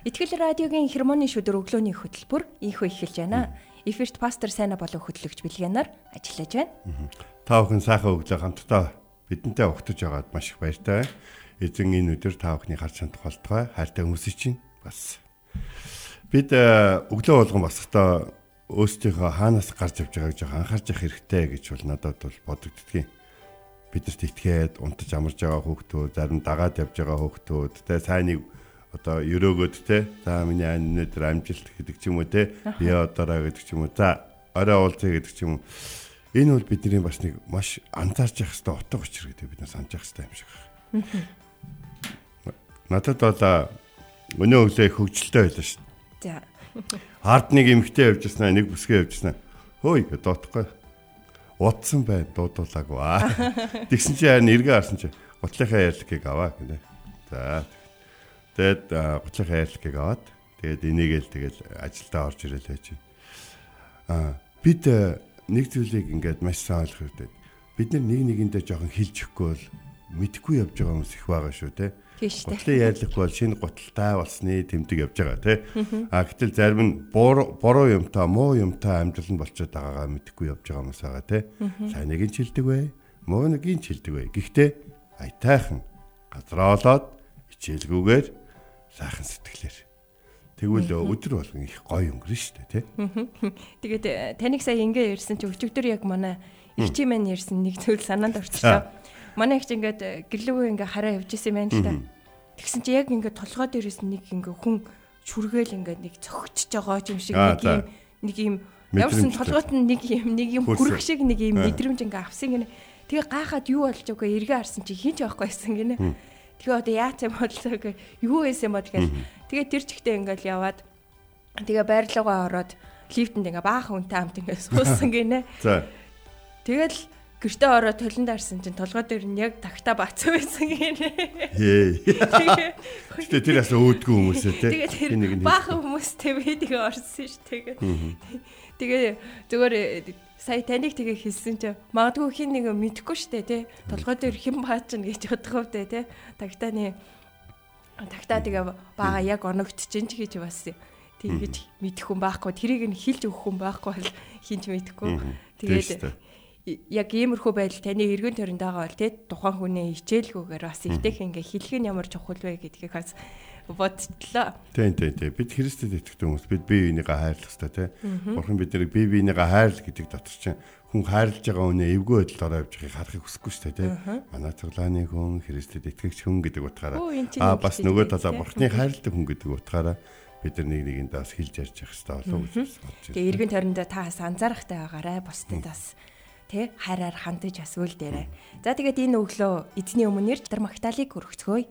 Итгэл радиогийн хермоны шүдэр өглөөний хөтөлбөр ийхүү эхэлж байна. Эфирт пастор Сайна болон хөтлөгч Билгэнаар ажиллаж байна. Та бүхэн сайхан өглөө хамтдаа бидэнтэй угтаж байгаад маш их баяртай. Эзэн энэ өдөр та бүхний харж чанд тухайлтгай хайртай хүмүүсийн чинь бас бид э, өглөө болгон босохдоо өөрсдийнхөө хаанаас гарч явж байгааг жоох анхаарч явах хэрэгтэй гэж бол надад бол бодогддгийн. Бидэрт итгээд унтаж амарж байгаа хүүхдүүд, зарим дагаад явж байгаа хүүхдүүд, тэ сайныг одоо өрөөгөөд те за миний өнөөдөр амжилт гэдэг ч юм уу те би одоороо гэдэг ч юм уу за орой уулзъя гэдэг ч юм уу энэ бол бидний бас нэг маш анзаарч явах хэрэгтэй утга учир гэдэг бид нар санаж явах хэрэгтэй юм шиг байна. Надад бол өнөө өглөө хөвгөлтэй байлаа шүү дээ. За. Ард нэг эмхтэй явж яснаа нэг бүсгээ явж яснаа. Хөөе доотхгүй. Утсан бай дуудуулаагүй. Тэгсэн чи харин эргээ харсан чи гутлынхаа ярилгыг аваа гэнэ. За Тэгээд готлох хайрлагыг аваад тэгээд энийгээл тэгэл ажилдаа орж ирэл байж. Аа бид нэг зүйлийг ингээд маш сайн ойлгох хэрэгтэй. Бид нэг нэгэндээ жоохон хилж өгөхгүй бол мэдхгүй явж байгаа хүмүүс их байгаа шүү те. Готлын ярьлахгүй бол шинэ готалтай болсны тэмдэг явж байгаа те. А гэтэл зарим нь буруу юмтай муу юмтай амьдрал нь болчиход байгаагаа мэдхгүй явж байгаа хүмүүс байгаа те. Сайныг нь чилдэг бай, муу нэг нь чилдэг бай. Гэхдээ аятайхан газраа олоод хичээлгүйгээр сайхан сэтгэлээр. Тэгвэл өдөр болгон их гоё өнгөрнө шүү дээ, тий. Тэгээд э, таныг сая ингээ ярьсан чи өчигдөр яг манай их чи маань ярьсан нэг зүйл санаанд орчихлоо. Манай их чи ингээд э, гэрлүүгөө ингээ хараа явж исэн юм байна л да. Тэгсэн чи яг ингээ толгой дээрээс нэг ингээ хүн шүргээл ингээ нэг цогцож байгаа юм шиг нэг юм нэг юм явсан толгойд нь нэг юм нэг юм хүрэх шиг нэг юм мэдрэмж ингээ авсан гинэ. Тэгээ гайхаад юу болж байгааг эргээ харсан чи хинч байхгүй байсан гинэ. Тэгээ одоо яац юм бодлоо гэ юу байсан юм бол гэл. Тэгээ тэр чигтээ ингээл яваад тэгээ байрлалгаа ороод лифтэнд ингээ баахан хүнтэй хамт ингээ суусан гинэ. За. Тэгэл гэртээ ороод толон даарсан чинь толгой дээр нь яг тагта бац байсан гинэ. Гэтэ тэр бас өөдгөө хүмүүсээ те. Тэгээ нэг баахан хүмүүстэй би тэгээ орсон ш тэгээ. Тэгээ зүгээр сая таныг тэгээ хэлсэн чи магадгүй хин нэг мэдэхгүй штэ тий толгой дээр хэн баач нь гэж бодох хувьтай тий тагтааны тагтаа тэгээ бага яг оногдчихэн ч гэж бас тэгэж мэдэх хүн байхгүй. Тэрийг нь хилж өгөх хүн байхгүй бол хинч мэдэхгүй тэгээд яг иймэрхүү байдал таны эргэн тойронд байгаа бол тий тухайн хүнээ хичээлгүйгээр бас ихтэй ингээ хэлэх нь ямар чухал вэ гэдгийг бас бодтлоо. Тийм тийм тийм. Бид Христэд итгэдэг хүмүүс бид бие биенийгээ хайрлах хэрэгтэй тийм. Бурхан биднийг бие биенийгээ хайрл гэдэг дотор чинь хүн хайрлаж байгаа үнэ эвгүй байдалд ороо явж байгааг харахыг хүсэхгүй шүү дээ тийм. Манай цоглааны хүн Христэд итгэгч хүн гэдэг утгаараа аа бас нөгөө талаа Бурханы хайрладаг хүн гэдэг утгаараа бид нар нэг нэгэндээ бас хэлж ярьж явах хэрэгтэй болов уу гэж бодож байна. Тэгээ эргэн тойрондоо та бас анзаарахтай байгаарай. Бусдад бас тэ хайраар хандаж бас үлдээрэй. За тэгээд энэ өглөө эзний өмнөр Чатар Магдалийг өргөцгөөе.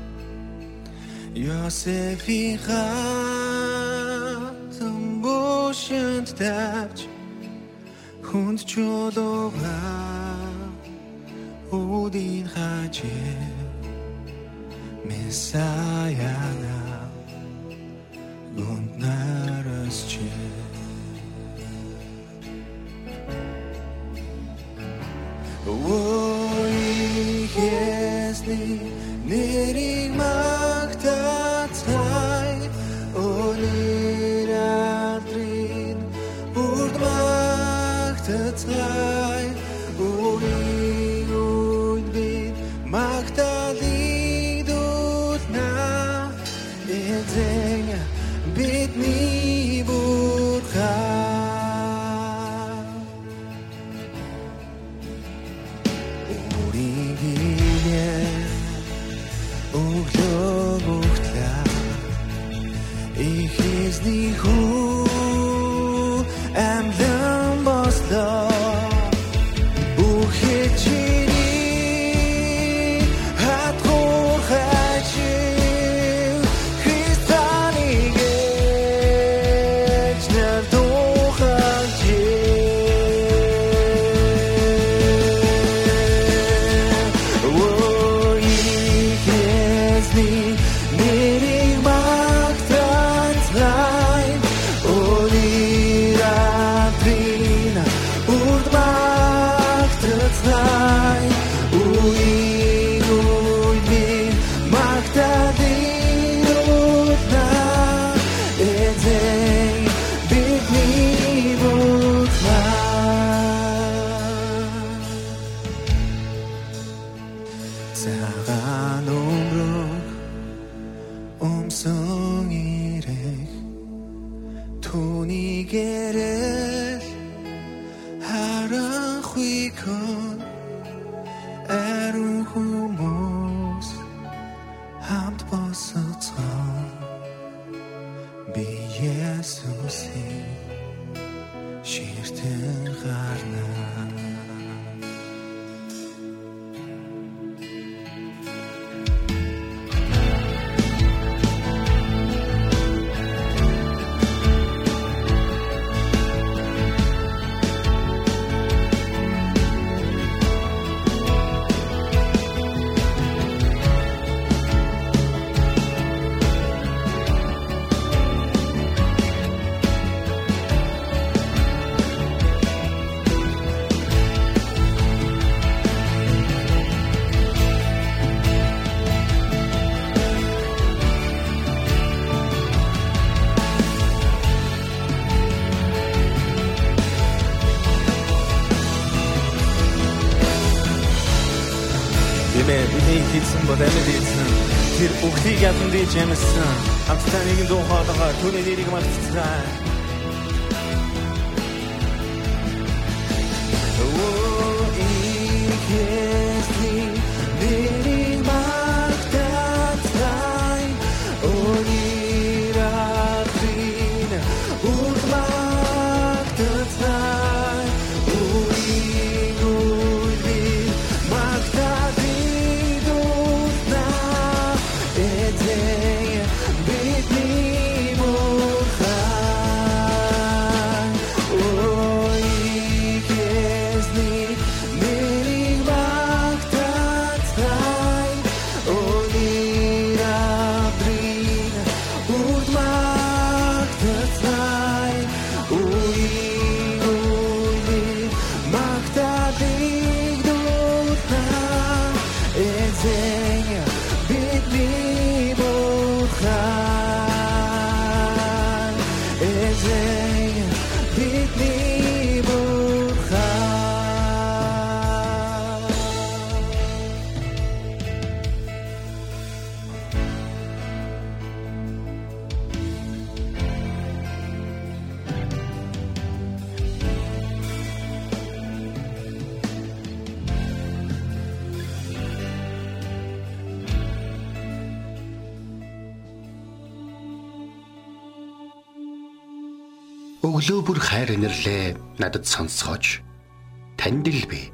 یاسفی قدم باشند درج کند جدا و اودین خجه مساینا گند نرس چه. Ой, если не 감성이래 돈이게를. дэнд чимсэн хамтдаа нэгэн дуу хоолойгоор түүний нэрийг мартцгаая Өглөө бүр хайр инэрлээ надад сонсгооч. Танд л би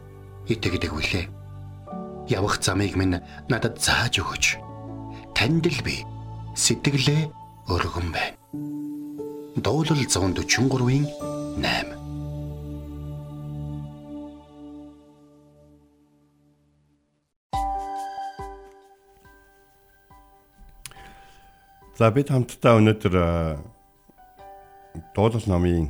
итгэдэг үлээ. Явах замыг минь надад зааж өгөөч. Танд л би сэтгэлээ өргөн байна. Дуулал 143-ийн 8 За бид хамтдаа өнөөдөр дуулал номын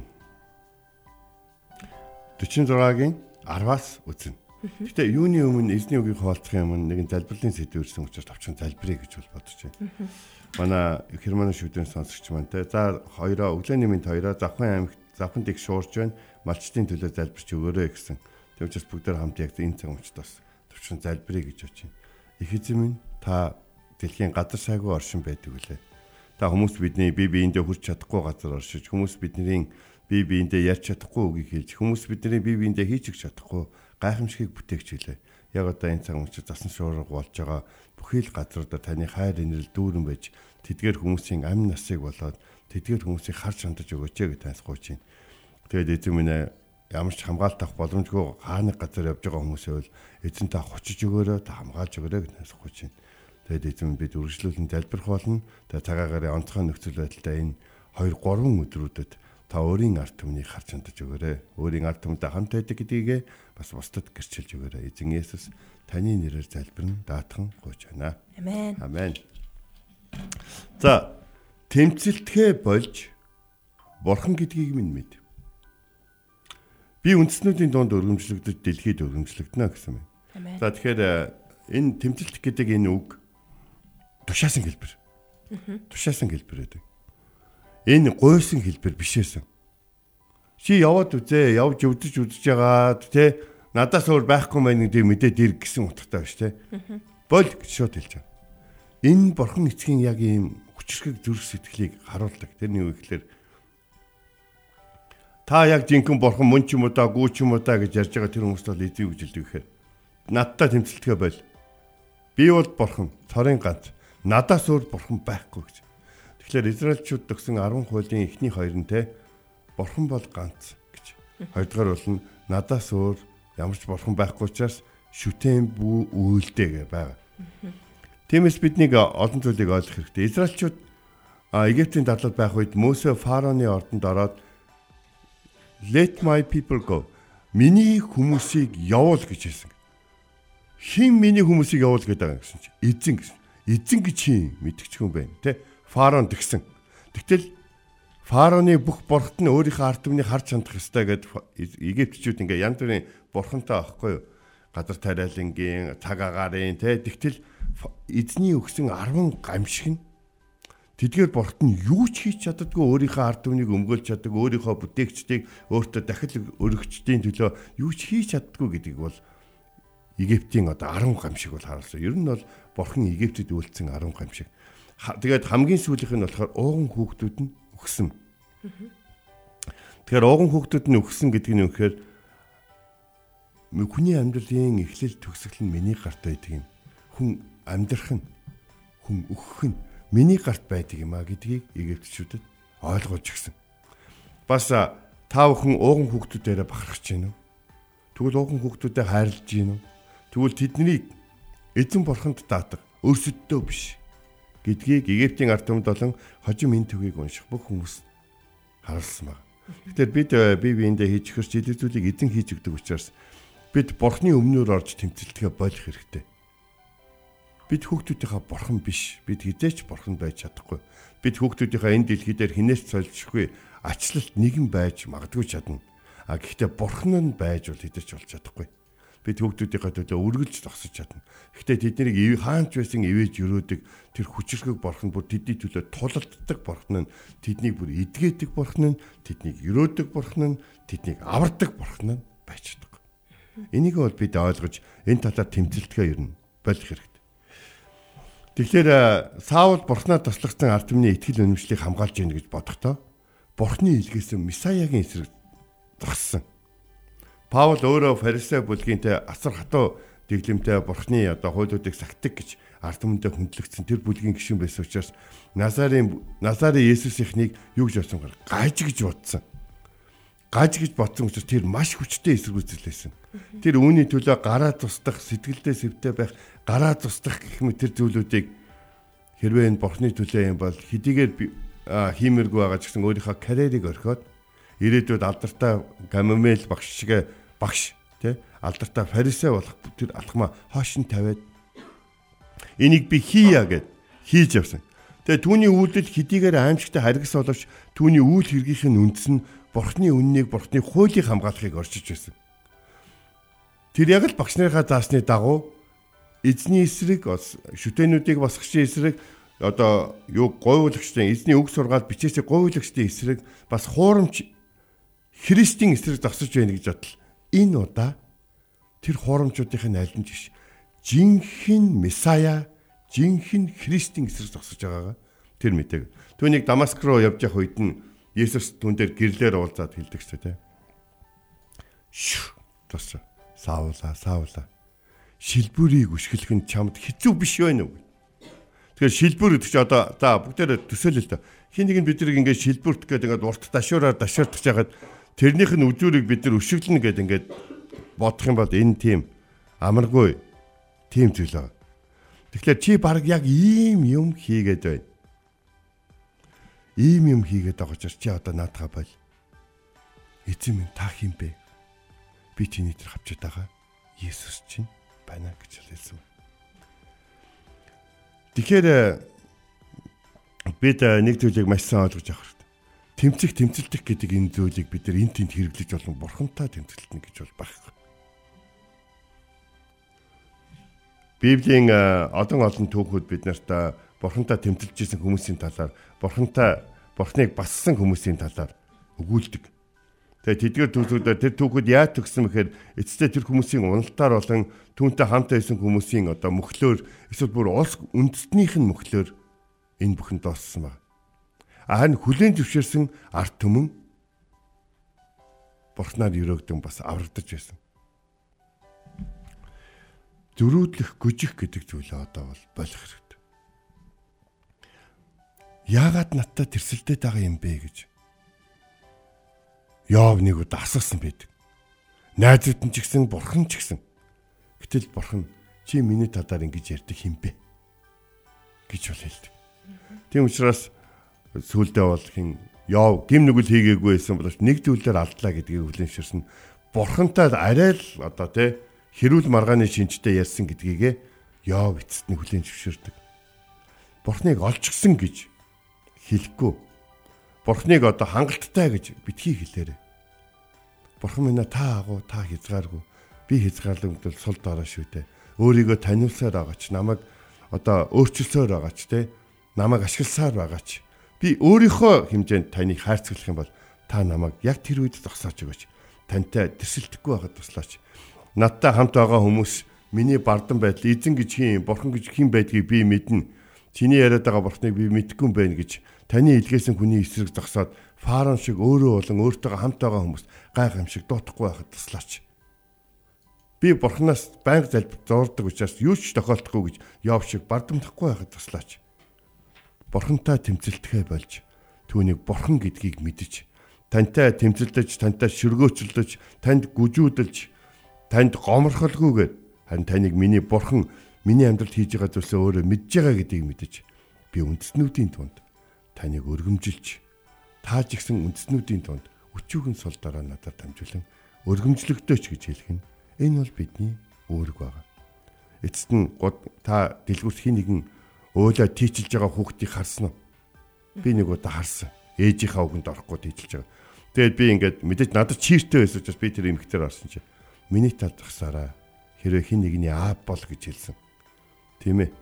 46-гийн 10-аас үзнэ. Гэтэ юуны өмнө эзний үгийг хаалцахын өмнө нэгэн залбирлын сэдв ирсэн учраас тавчхан залбирая гэж бол бодож байна. Манай Германы шүдэн сонсогч маань те. За хоёроо өглөөний минт хоёроо завхан аймагт завхан дэг шуурж байна. Малчтын төлөө залбирч өгөөрэй гэсэн. Тэг учраас бүгд нэг хамт яг энэ цаг мөчтөөс төвчэн залбирая гэж очив. Их эзэн минь та дэлхийн гадар сайгүй оршин байдаг үлээ. Та хүмүүс бидний бие биендээ хүрч чадахгүй газар оршиж хүмүүс бидний бие биендээ ярьж чадахгүй үгийг хэлж хүмүүс бидний бие биендээ өгч чадахгүй гайхамшигыг бүтээгч хэлээ. Яг одоо энэ цаг үед засан шуурга болж байгаа бүхий л газруудаар таны хайр инэрл дүүрэн байж тэдгээр хүмүүсийн амь насыг болоод тэдгээр хүмүүсийг харж хандаж өгөөч гэж тайлхууч юм. Тэгээд эзэн минь ямар ч хамгаалт авах боломжгүй хааны газар явж байгаа хүмүүсээ бол эзэн та хочиж өгөөрэй та хамгаалж өгөөрэй гэж тайлхууч юм. Тэгээд эзэн бид үргэлжлүүлэн залбирх болно. Тэгээд цагаагаар онцгой нөхцөл байдалтай энэ 2 3 өдрүүдэд та өөрийн ард түмнийг харж хандаж өгөөрэй. Өөрийн ард түмтэй хамт байдаг гэдгийг бас бусдад гэрчилж өгөөрэй. Эзэн Есүс таны нэрээр залбирна даатхан гуйж байна. Амен. Амен. За тэмцэлтгэ болж бурхан гэдгийг минь мэд. Би үндэснүүдийн дунд өргөмжлөгдөж дэлхийд өргөмжлөгдөнө гэсэн юм. За тэгэхээр э, энэ тэмцэлт гэдэг энэ үг тушаасан хэлбэр. Тушаасан хэлбэр гэдэг. Энэ гойсон хэлбэр бишээсэн. Чи яваад үзээ, явж өвдөж үзэж байгаад те надаас өөр байхгүй мэн гэдэг мэдээд ир гэсэн утгатай байна те. Бол шууд хэлж байгаа. Энэ бурхан эцгийн яг ийм хүчрхэг зүрх сэтгэлийг харуулдаг. Тэрний үг ихлээр та яг жинхэнэ бурхан мөн ч юм уу да гүү ч юм уу да гэж ярьж байгаа тэр хүмүүст бол эзэн үжилдэг гэхээр надтай тэмцэлтгэ байл. Би бол бурхан, цорын ганц. Надаас өөр бурхан байхгүй гэж. Тэгэхээр Израильчууд төгсөн 10 хуулийн эхний хоёр нь те бурхан бол ганц гэж. Хоёрдугаар бол нь надаас өөр ямар ч бурхан байхгүй учраас шүтэн бүү үйлдэ гэ байгаа. Тиймээс биднийг олон зүйлийг ойлгох хэрэгтэй. Израильчууд Египтийн дадлал байх үед Мөсө фараоны ордонд ороод let my people go. Миний хүмүүсийг явуул гэж хэлсэн. Хин миний хүмүүсийг явуул гэдэг гэсэн чинь эзэн гэсэн. Эзэн гэж чи мэдгчгүй байна те фараон тэгсэн. Тэгтэл фараоны бүх бурхт нь өөрийнхөө ард түмнийг харж хандах ёстой гэд Египтчүүд ингээ янз бүрийн бурхантай аахгүй юу? Газар тариалангийн, цаг агаарын тэ тэгтэл эзний өгсөн 10 гамшиг нь Тэдгээр бурхт нь юу ч хийж чаддаггүй өөрийнхөө ард түмнийг өмгөөлж чаддаг, өөрийнхөө бүтээгчдийг өөртөө дахил өргөчдийн төлөө юу ч хийж чаддаггүй гэдгийг бол Египтийн одоо 10 гамшиг бол харуулсан. Ер нь бол бурхан Египтэд үйлдсэн 10 гамшиг тэгээд хамгийн сүүлийнх нь болохоор ууган хүүхдүүд нь өгсөн. Тэгэхээр ууган хүүхдүүд нь өгсөн гэдэг нь үнэхээр хүний амьдралын эхлэл төгсгөл нь миний гарт байдаг юм. Хүн амьдрах нь хүн өгөх нь миний гарт байдаг юм а гэдгийг Египтчүүдэд ойлгож гисэн. Бас та бүхэн ууган хүүхдүүдээрээ бахархаж уу? Тэгвэл ууган хүүхдүүдэд хайрлаж уу? Тэгвэл тэднийг эзэн бурханд даатах өөрсөддөө биш гэдгийг Египтийн ард түмэд болон хожим энэ төвийг унших бүх хүмүүс харуулсан байна. Тэгэхээр бид э, бие биендээ хийж хөрч илүү зүйлийг эзэн хийж өгдөг учраас бид бурхны өмнөөр орж тэмцэлтгээ болох хэрэгтэй. Бид хүүхдүүдийнхаа бурхан биш. Бид хизээч бурхан байж чадахгүй. Бид хүүхдүүдийнхаа энэ дэлхий дээр хинээс цолжихгүй ачлалт нэгэн байж магадгүй чадна. А гэхдээ бурхан нь байж бол хизээч болж чадахгүй бид хүүхдүүдийнхээ төлөө үргэлж зогсож чадна. Гэхдээ тэднийг хаанч байсан ивэж өрөөдөг тэр хүчрхэг борхон бүр тэдний төлөө тулалддаг борхон нь тэднийг бүр эдгээдэг борхон нь тэднийг өрөөдөг борхон нь тэднийг авардаг борхон нь байж чаддаг. Энийг бол бид ойлгож энэ талаар тэмцэлтгээ ер нь болох хэрэгтэй. Тэгэхээр Саул бурхнаа туслахсан ард түмний итгэл үнэмшлийг хамгаалж яах гэж бодохдоо бурхны илгээсэн Месаягийн эсрэг зогссон Паул өөрөө фарисеу бүлгийнтэй асар хатуу дэглэмтэй бурхны одоо хуулиудыг сагтдаг гэж ард түмэндээ хүндлэгдсэн тэр бүлгийн гишүүн байсан учраас Назарын Назарын Есүс ихнийг юу гэж бодсон гал гаж гэж бодсон. Гаж гэж бодсон учраас тэр маш хүчтэй эсэргүүцэлсэн. Тэр үүний төлөө гараа тусдах, сэтгэлдээ сэвтэй байх, гараа тусдах гэх мэт тэр зүйлүүдийг хэрвээ энэ бурхны төлөө юм бол хэдийгээр хиймэргүй байгаа ч гэсэн өөрийнхөө карьерийг орхиод ирээдүйд алдартай Гамамел багш шиг багш тий алдартай фарисей болох тэр алхмаа хоош нь тавиад энийг би хийя гэд хийж явсан. Тэгээ түүний үйлдэл хэдийгээр аимшигтай харгас боловч түүний үйл хэргийнх нь үндэс нь бурхны үннийг бурхны хуулийг хамгаалахыг орчиж байсан. Тэр яг л багш нарынхаа заасны дагуу эзний эсрэг шүтэнүүдийг босгохчийн эсрэг одоо юу говьулагчдын эзний үг сургаал бичээсээ говьулагчдын эсрэг бас хуурамч христийн эсрэг зогсож байна гэж бодол. Энэ удаа тэр хуурамчуудын аль нь жиш жинхэнэ месая жинхэнэ христийн эсрэг зогсож байгаагаа тэр мэдээг түүнийг Дамаск руу явж явах үед нь Есүс түн дээр гэрлээр уулзаад хэлдэг ч тийм шүү тус саавла саавла шилбүрийг үшгэлэх нь чамд хэцүү биш байна уу? Тэгэхээр шилбүр гэдэг чи одоо за бүгдээр төсөөлөл л доо. Хин нэг нь бид нэг ингээд шилбүрт гээд ингээд урт дашуураар дашаардах жагаад тэрнийх нь үжүүрийг бид нар өшөглөнө гээд ингээд бодох юм бол энэ тийм амаргүй тийм зүйл байгаа. Тэгэхээр чи баг яг ийм юм хийгээд байна ийм юм хийгээд байгаа ч чи одоо наадхаа бол эзэн минь та хин бэ? Би чиний дээр хавчаад байгаа Есүс чинь байна гэж хэлсэн. Тэгэхээр бид нэг зүйлийг маш сайн ойлгож авах. Тэмцэх тэмцэлдэх гэдэг энэ зүйлийг бид нар эн тэнд хэрэглэж болон бурхантай тэмцэлтнэ гэж бол байхгүй. Библийн олон олон түүхүүд бид нарт бурхантай тэмцэлж исэн хүмүүсийн талаар бурхантай бурхныг бассан хүмүүсийн талаар өгүүлдэг. Тэгээ тэдгээр түүхүүдээр тэр түүхүүд яаж төгсөн бэхээр эцэстээ тэр хүмүүсийн уналтаар болон түүнтэй хамт байсан хүмүүсийн одоо мөхлөөр эсвэл бүр улс үндэстнийх нь мөхлөөр энэ бүхэн дууссан байна. Харин хүлэн зөвшөөрсөн арт түмэн бурхнаар өрөөгдөн бас аврагдаж байсан. Зөрүүдлэх гүжих гэдэг зүйлээ одоо бол болох хэрэгтэй яагаад надтай тэрсэлдээд байгаа юм бэ гэж. Йов нэг удаа асуусан байдаг. Найзууд нь ч гэсэн бурхан ч гэсэн. Гэтэл бурхан чи миний талаар ингэж ярьдаг юм бэ гэж бол хэлдэг. Тийм учраас сүулдэ бол хин Йов гим нүгэл хийгээгүй байсан боловч нэг зүйлээр алдлаа гэдгийг хүлэншэрсэн. Бурхантай арай л одоо тий хэрүүл маргааны шинжтэй ярьсан гэдгийгэ Йов эцэст нь хүлээн зөвшөөрдөг. Бурхныг олчихсан гэж хэлэхгүй. Бурхныг одоо хангалттай гэж битгий хэлээрэй. Бурхан минь та агуу та хязгааргүй. Би хязгаарлагдвал бол сул дорой шүү дээ. Өөрийгөө таниулсаар байгаач, намайг одоо өөрчилсөөр байгаач те. Намайг ашигласаар байгаач. Би өөрийнхөө хэмжээнд таныг хайрцаглах юм бол та намайг яг тэр үед зогсоож өгөөч. Тантай тэрсэлдэхгүй байхад туслаач. Надтай хамт байгаа хүмүүс миний бардан байдал эзэн гэж хин, бурхан гэж хин байдгийг би мэднэ. Чиний яриад байгаа бурхныг би мэдэхгүй байна гэж таны илгээсэн хүний эсрэг зогсоод фарон шиг өөрөө болон өөртөө хамт байгаа хүмүүс гайхамшиг дуутахгүй байхад туслаач. Би бурхнаас байнга залбир зурдаг учраас юу ч тохиолдохгүй гэж яв шиг бардамдахгүй байхад туслаач. Бурхантай тэмцэлтэхэ болж түүнийг бурхан гэдгийг мэдэж тантай тэмцэлдэж тантай шөргөөцөлдөж танд гүжүүдэлж танд гоморхолгүйгээр харин таныг миний бурхан миний амьдралд хийж байгаа зүйлсээ өөрөө мэдж байгаа гэдгийг мэдэж би үндэснүүдийн тунд таныг өргөмжилж тааж гисэн үндэснүүдийн донд өчүүгэн сул дараа надад дамжуулан өргөмжлөгдөөч гэж хэлэх нь энэ бол бидний үүрэг байгаа. Эцэст нь та дэлгүрт хин нэгэн өөлөө тийчилж байгаа хүүхдийг харсан уу? Би нэг удаа харсан. Ээжийнхаа үгэнд орохгүй тийчилж байгаа. Тэгээд би ингээд мэдээж надад чиртэй байсан учраас би тэр эмэгтэр орсон чинь миний талд тахсараа хэрвээ хин нэгний аав бол гэж хэлсэн. Тийм ээ.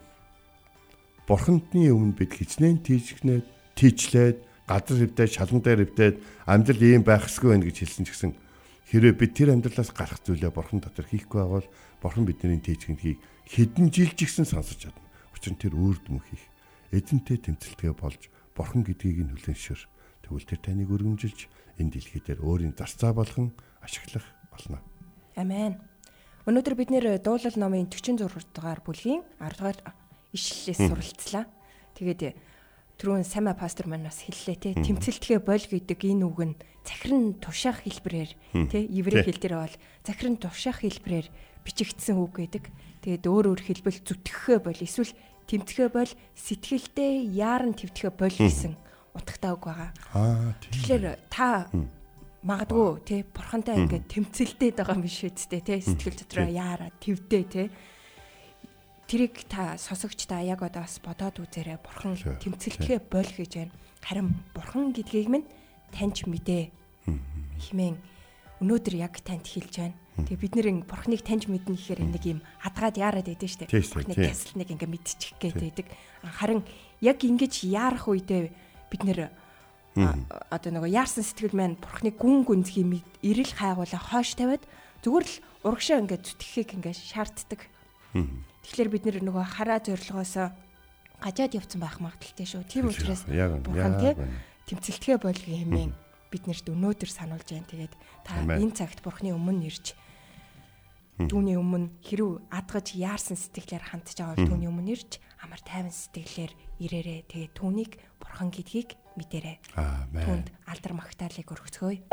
Бурхандны өмнө бид хичнээн тийчгнээд тийчлээд газар хөвдөө шалан дээр хөвдөөд амьдрал ийм байх ёсгүй байх гэж хэлсэн ч гэсэн хэрвээ бид тэр амьдралаас гарах зүйлээ бурхан дотор хийхгүй байвал бурхан бидний тийчгэнхийг хэдэн жил ч гэсэн сонсож чадна. Учир нь тэр өөр дүм хийх эзэнтэй тэмцэлтгээ болж бурхан гэдгийг нь хүлэншэр тэгвэл тэр таныг өргөмжилж энэ дэлхий дээр өөрийн зарцаа болгон ашиглах болно. Амен. Өнөөдөр бид нэр дуулал номын 46 дугаар бүлгийн 10 дугаар ишлэлээс суралцлаа. Тэгээд түрүүн Сама пастор маань бас хэллээ те тэмцэлтгэ бол гэдэг энэ үг нь захиран тушаах хэлбэрээр те еврей хэл дээр бол захиран тушаах хэлбэрээр бичигдсэн үг гэдэг. Тэгээд өөр өөр хэлбэл зүтгэхээ бол эсвэл тэмцэхээ бол сэтгэлдээ яаран твтгэхээ бол гэсэн утгатай үг байгаа. Тэгэхээр та магадгүй те бурхантай ингээд тэмцэлдээд байгаа юм биш үсттэй те сэтгэл дотроо яараа твдээ те тэрийг та сосогч та яг одоо бас бодоод үзээрэй. Бурхан тэмцэлтэхэ бол гэж байна. Харин бурхан гэдгийг минь таньж мэдээ. Химэн өнөөдөр яг танд хэлж байна. Тэгээ бид нэр ин бурхныг таньж мэднэ гэхээр нэг юм хадгаад яарад байдэн штэ. Бурхныг тийм. ясалныг ингээ мэдчих гээд байдаг. Харин яг ингэж яарах үедээ бид нэр одоо нөгөө яарсан сэтгэл маань бурхныг гүн гүнзгий мэд ирэл хайгуула хойш тавиад зүгээр л урагшаа ингээ зүтгэхийг ингээ шаарддаг. Тэгэхээр бид нэр нөгөө хараа зорилгоос гажаад явцсан байх магадaltaй шүү. Тийм учраас бурхан тэмцэлтгэ болгоё хэмээн бид нарт өнөөдөр сануулж байна. Тэгээд та энэ цагт бурхны өмнө ирж түүний өмнө хэрв адгаж яарсан сэтгэлээр хандж байгаа бол түүний өмнө ирж амар тайван сэтгэлээр ирээрээ тэгээд түүнийг бурхан гэдгийг мэдэрээ. Аамен. Түүнд алдар магтаалыг өргөцгөөе.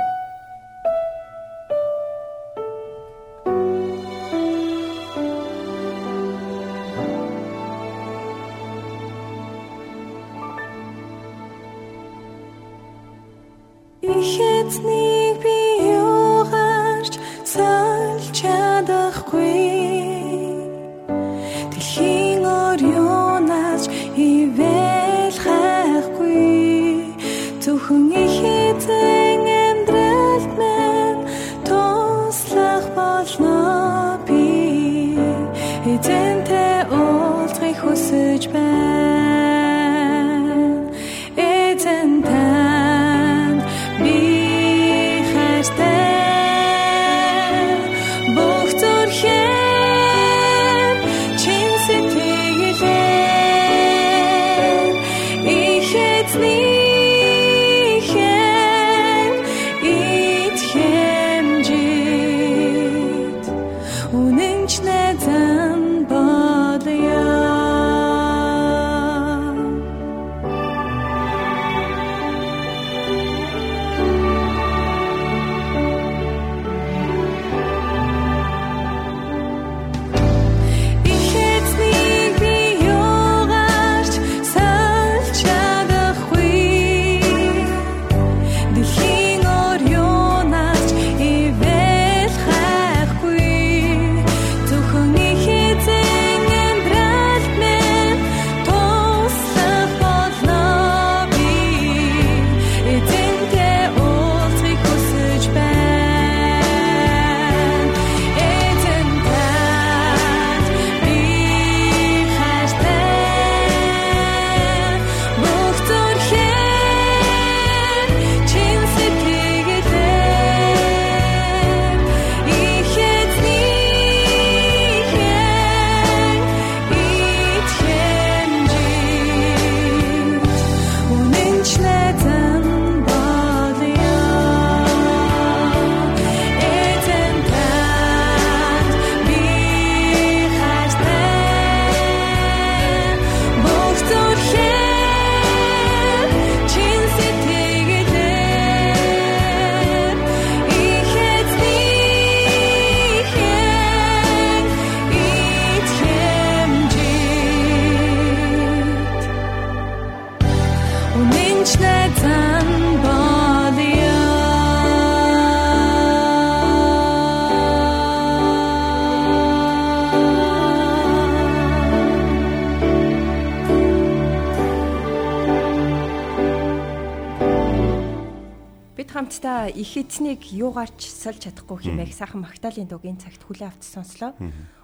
Ихэцнийг би nincs ne хамтдаа их эзнийг юугаарч сольж чадахгүй хэмээх сайхан магтаалын дугийн цагт хүлээ авч сонслоо.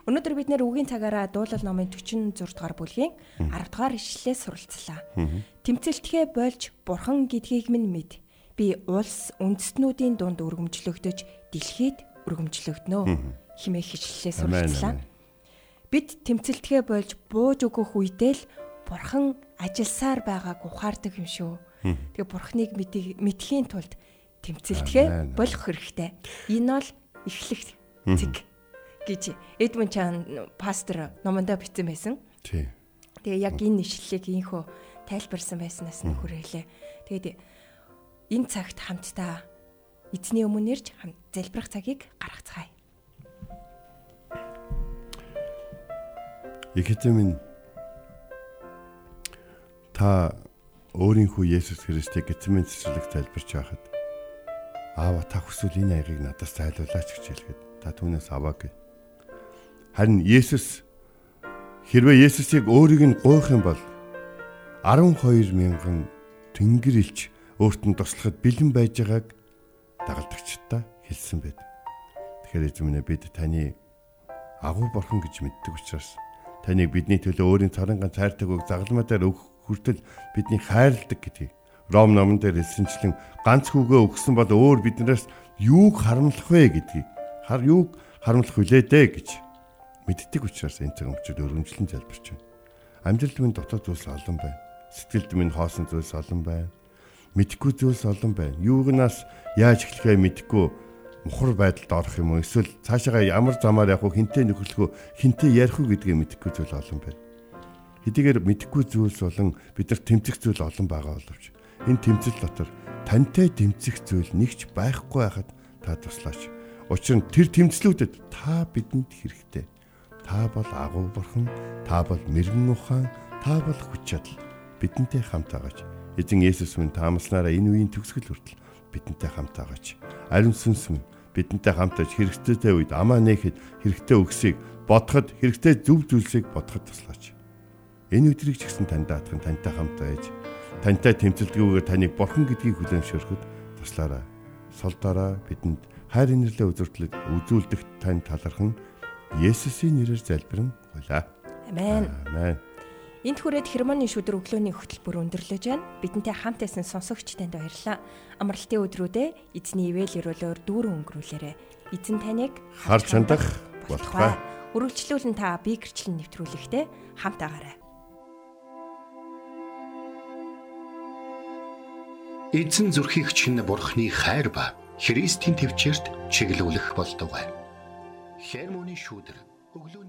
Өнөөдөр бид нэр үгийн цагаараа дуулал номын 46 дугаар бүлгийн 10 дугаар ишлэлээ суралцлаа. Тэмцэлтгэ болж бурхан гэдгийг минь мэд. Би улс үндэстнүүдийн дунд өргөмжлөгдөж дэлхийд өргөмжлөгднө хэмээх ишлэлээ суралцлаа. Бид тэмцэлтгэ болж бууж өгөх үедээ л бурхан ажилсаар байгааг ухаардаг юм шүү. Тэгээ бурханыг мэдий- мэдхийн тулд тэмцэлтгэ болох хэрэгтэй. Энэ бол эхлэх зэг гэж Эдмон Чан пастор номондоо бичсэн байсан. Тий. Тэгээ яг энэ ишлэлийг инхөө тайлбарсан байснаас нь хүрээлээ. Тэгээд энэ цагт хамтдаа эзний өмнө ирж хам залбирах цагийг гаргацгаая. Ихэдэн минь та өөрийнхөө Есүс Христийг эцэмэн цэцэрлэг залбирч байхад аава та хүсвэл энэ аягыг надаас зайлуулаач гэж хэлгээд та түүнээс аваа гэ. Харин Есүс хэрвээ Есүсийг өөрийг нь гуйх юм бол 12 мянган тэнгэр илч өөрт нь туслахад бэлэн байж байгааг дагалдагчдаа хэлсэн байд. Тэгэхээр эзэн минь бид таны агуу бурхан гэж мэддэг учраас таныг бидний төлөө өөрийн цорын ганц хайртаг үг загалмаа дээр өгөх хүртэл бидний хайрладаг гэдгийг Ром номон дээр хэлсэнчлэн ганц хүүгээ өгсөн бол өөр биднээс юуг харамлах вэ гэдгийг хар юуг харамлах вүлээ дээ гэж мэддэг учраас энэ цаг өмчөд өргөмжлөн залбирч байна. Амьдралд минь дотоод зүйлс олон байна. Сэтгэлд минь хоосон зүйлс олон байна. Мэдхгүй зүйлс олон байна. Юугнаас яаж эхлэхээ мэдхгүй мухар байдалд орох юм уу эсвэл цаашаа ямар замаар явах вэ хинтээ нөхөрлөх үү хинтээ ярих үү гэдгийг мэдэхгүй зүйл олон байна. Хэдийгээр мэдэхгүй зүйлс болон бидэрт тэмцэх зүйл олон байгаа боловч энэ тэмцэл дотор тантай тэмцэх зүйл нэгч байхгүй байхад та туслаач. Учир нь тэр тэмцлүүдэд та бидэнд хэрэгтэй. Та бол агуу бурхан, та бол мэрэгэн ухаан, та бол хүч чадал. Бидэнтэй хамт байгаач. Эзэн Есүс минь таамаснараа энэ үеийн төгсгөл хүртэл бидэнтэй хамт байгаач. Ариун сүнс минь бидэнтэй хамт аж хэрэгцээтэй үед амаа нээхэд хэрэгтэй өгсөйг бодоход хэрэгтэй зөв зүйлсийг бодоход туслаач. Энэ өдрийг ч гэсэн танд даатхан тантай хамт байж тантай тэмцэлдгүүгээр таныг бурхан гэдгийг хүлээмжшөрөхөд туслаарай. Солдороо бидэнд хайр инэрлээ үзүүлдэг үзүүлдэх тань талархан Есүсийн нэрээр залбирэн гуйлаа. Амен. Амен. Энд хүрээд хермоны шүдэр өглөөний хөтөлбөр өндөрлөж байна. Бидэнтэй хамт байсан сонсогч танд баярлалаа. Амралтын өдрүүдэд эзний ивэл өрөөлөөр дүүрэн өнгөрүүлээрэ. Эзэн таныг Харж хандах болтугай. Үргэлжлүүлэн та бие гэрчлэн нэвтрүүлэхтэй хамт агаарай. Эзэн зүрхийг чинь бурхны хайр ба Христийн төвчөрт чиглүүлэх болтугай. Хермоны шүүдэр хөтөлбөр